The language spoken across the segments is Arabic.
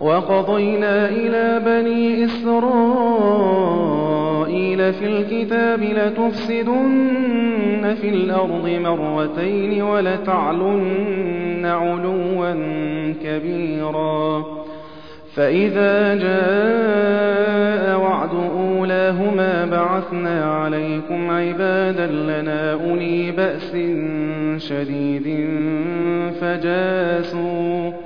وقضينا إلى بني إسرائيل في الكتاب لتفسدن في الأرض مرتين ولتعلن علوا كبيرا. فإذا جاء وعد أولاهما بعثنا عليكم عبادا لنا أولي بأس شديد فجاسوا.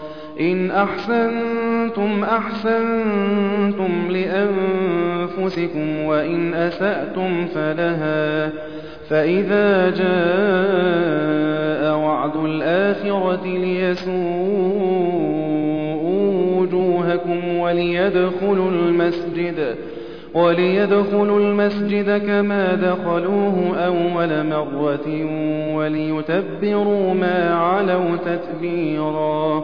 إن أحسنتم أحسنتم لأنفسكم وإن أسأتم فلها فإذا جاء وعد الآخرة ليسوءوا وجوهكم وليدخلوا المسجد وليدخلوا المسجد كما دخلوه أول مرة وليتبروا ما علوا تتبيرا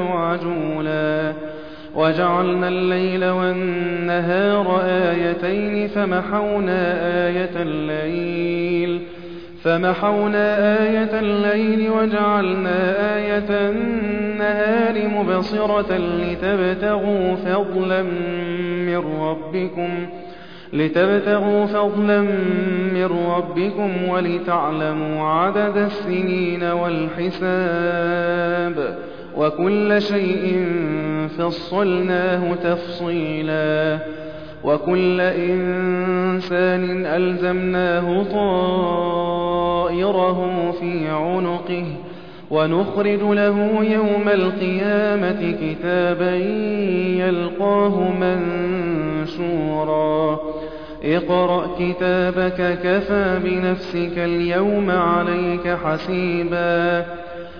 عجولا. وجعلنا الليل والنهار آيتين فمحونا آية الليل فمحونا آية الليل وجعلنا آية النهار مبصرة لتبتغوا فضلا من ربكم لتبتغوا فضلا من ربكم ولتعلموا عدد السنين والحساب. وكل شيء فصلناه تفصيلا وكل إنسان ألزمناه طائره في عنقه ونخرج له يوم القيامة كتابا يلقاه منشورا. اقرأ كتابك كفى بنفسك اليوم عليك حسيبا.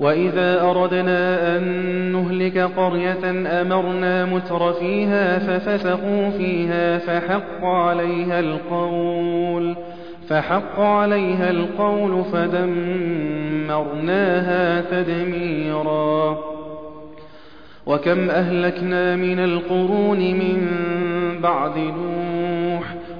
وإذا أردنا أن نهلك قرية أمرنا متر فيها ففسقوا فيها فحق عليها القول فحق عليها القول فدمرناها تدميرا وكم أهلكنا من القرون من بعد نوح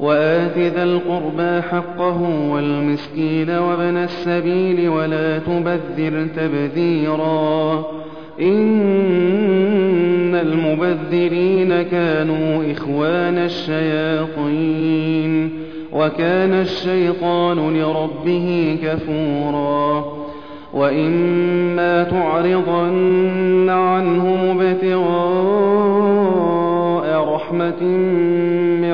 وَآتِ ذَا الْقُرْبَىٰ حَقَّهُ وَالْمِسْكِينَ وَابْنَ السَّبِيلِ وَلَا تُبَذِّرْ تَبْذِيرًا. إِنَّ الْمُبَذِّرِينَ كَانُوا إِخْوَانَ الشَّيَاطِينِ وَكَانَ الشَّيْطَانُ لِرَبِّهِ كَفُورًا. وَإِمَّا تُعْرِضَنَّ عَنْهُمُ ابْتِغَاءَ رَحْمَةٍ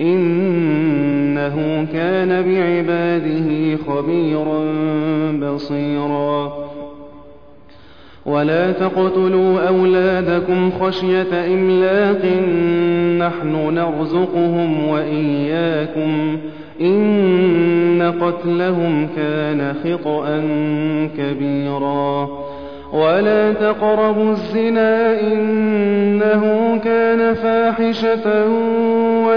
إِنَّهُ كَانَ بِعِبَادِهِ خَبِيرًا بَصِيرًا. وَلَا تَقْتُلُوا أَوْلَادَكُمْ خَشْيَةَ إِمْلَاقٍ ۖ نَّحْنُ نَرْزُقُهُمْ وَإِيَّاكُمْ ۚ. إِنَّ قَتْلَهُمْ كَانَ خِطْئًا كَبِيرًا. وَلَا تَقْرَبُوا الزِّنَا ۖ إِنَّهُ كَانَ فَاحِشَةً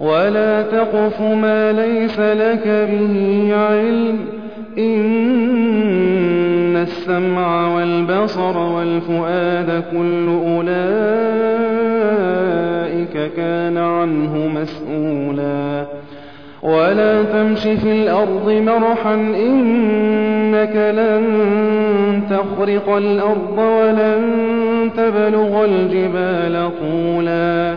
وَلَا تَقْفُ مَا لَيْسَ لَكَ بِهِ عِلْمٌ ۚ إِنَّ السَّمْعَ وَالْبَصَرَ وَالْفُؤَادَ كُلُّ أُولَٰئِكَ كَانَ عَنْهُ مَسْئُولًا وَلَا تَمْشِ فِي الْأَرْضِ مَرَحًا ۖ إِنَّكَ لَن تَخْرِقَ الْأَرْضَ وَلَن تَبْلُغَ الْجِبَالَ طُولًا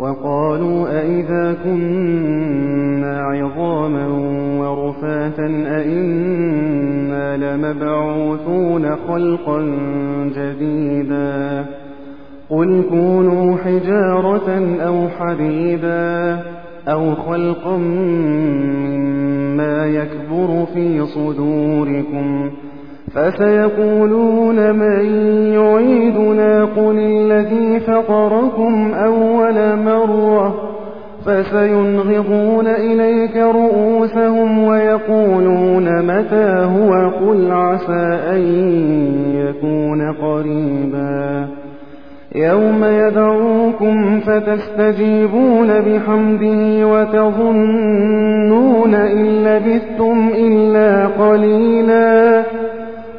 وقالوا أئذا كنا عظاما ورفاتا أئنا لمبعوثون خلقا جديدا قل كونوا حجارة أو حديدا أو خلقا مما يكبر في صدوركم فسيقولون من يعيدنا قل الذي فطركم أول مرة فسينغضون إليك رؤوسهم ويقولون متى هو قل عسى أن يكون قريبا يوم يدعوكم فتستجيبون بحمده وتظنون إن لبثتم إلا قليلا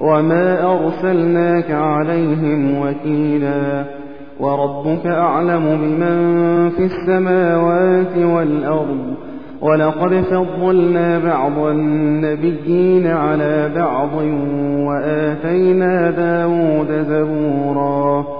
وما أرسلناك عليهم وكيلا وربك أعلم بمن في السماوات والأرض ولقد فضلنا بعض النبيين على بعض وآتينا داود زبورا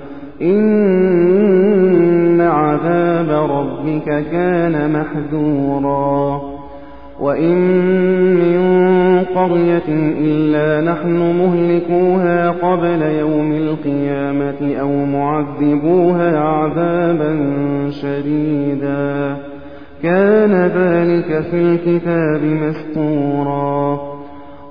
إن عذاب ربك كان محذورا وإن من قرية إلا نحن مهلكوها قبل يوم القيامة أو معذبوها عذابا شديدا كان ذلك في الكتاب مستورا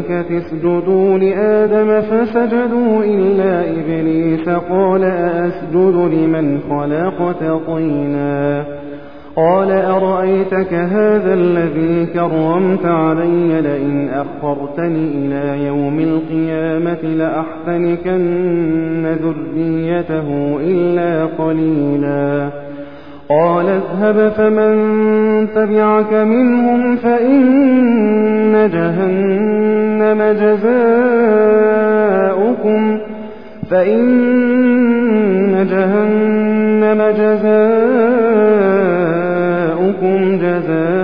اسجدوا لآدم فسجدوا إلا إبليس قال أأسجد لمن خلقت طينا قال أرأيتك هذا الذي كرمت علي لئن أخرتني إلى يوم القيامة لأحتنكن ذريته إلا قليلاً قال اذهب فمن تبعك منهم فإن جهنم جزاؤكم فإن جهنم جزاؤكم جزاء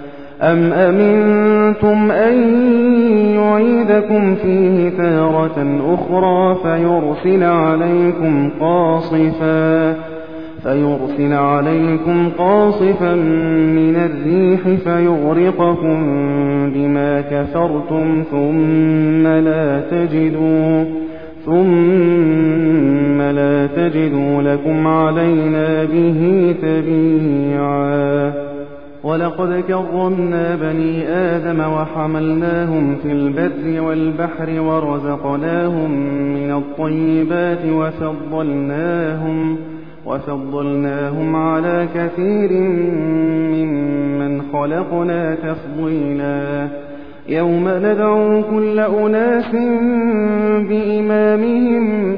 أم أمنتم أن يعيدكم فيه تارة أخرى فيرسل عليكم قاصفا فيرسل عليكم قاصفا من الريح فيغرقكم بما كفرتم ثم لا تجدوا ثم لا تجدوا لكم علينا به تبيعا ولقد كرمنا بني آدم وحملناهم في البر والبحر ورزقناهم من الطيبات وفضلناهم وفضلناهم على كثير ممن خلقنا تفضيلا. يوم ندعو كل أناس بإمامهم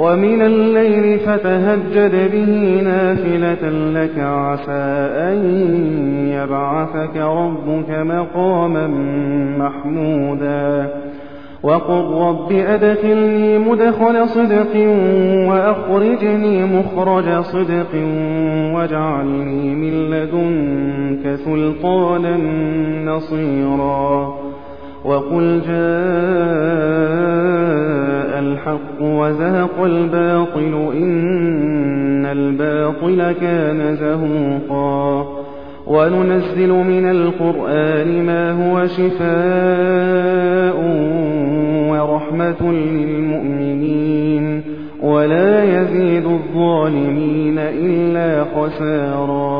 ومن الليل فتهجد به نافلة لك عسى أن يبعثك ربك مقاما محمودا. وقل رب أدخلني مدخل صدق وأخرجني مخرج صدق واجعلني من لدنك سلطانا نصيرا. وقل جاء وزهق الباطل إن الباطل كان زهوقا. وننزل من القرآن ما هو شفاء ورحمة للمؤمنين. ولا يزيد الظالمين إلا خسارا.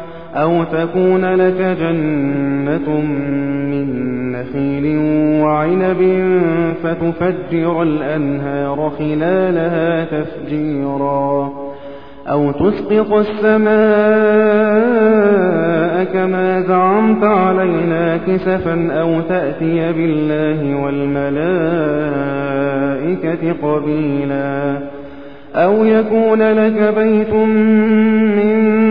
أو تكون لك جنة من نخيل وعنب فتفجر الأنهار خلالها تفجيرا أو تسقط السماء كما زعمت علينا كسفا أو تأتي بالله والملائكة قبيلا أو يكون لك بيت من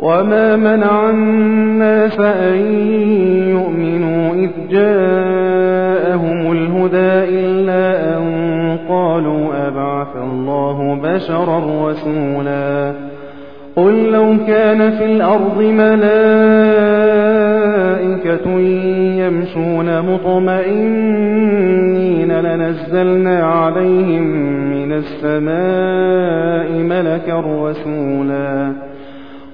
وما منع الناس أن يؤمنوا إذ جاءهم الهدى إلا أن قالوا أبعث الله بشرا رسولا قل لو كان في الأرض ملائكة يمشون مطمئنين لنزلنا عليهم من السماء ملكا رسولا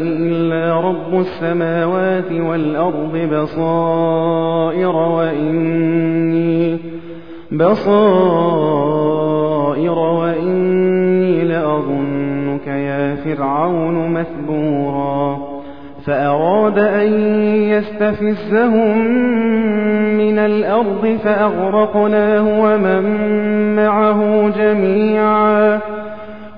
إلا رب السماوات والأرض بصائر وإني بصائر وإني لأظنك يا فرعون مثبورا فأراد أن يستفزهم من الأرض فأغرقناه ومن معه جميعا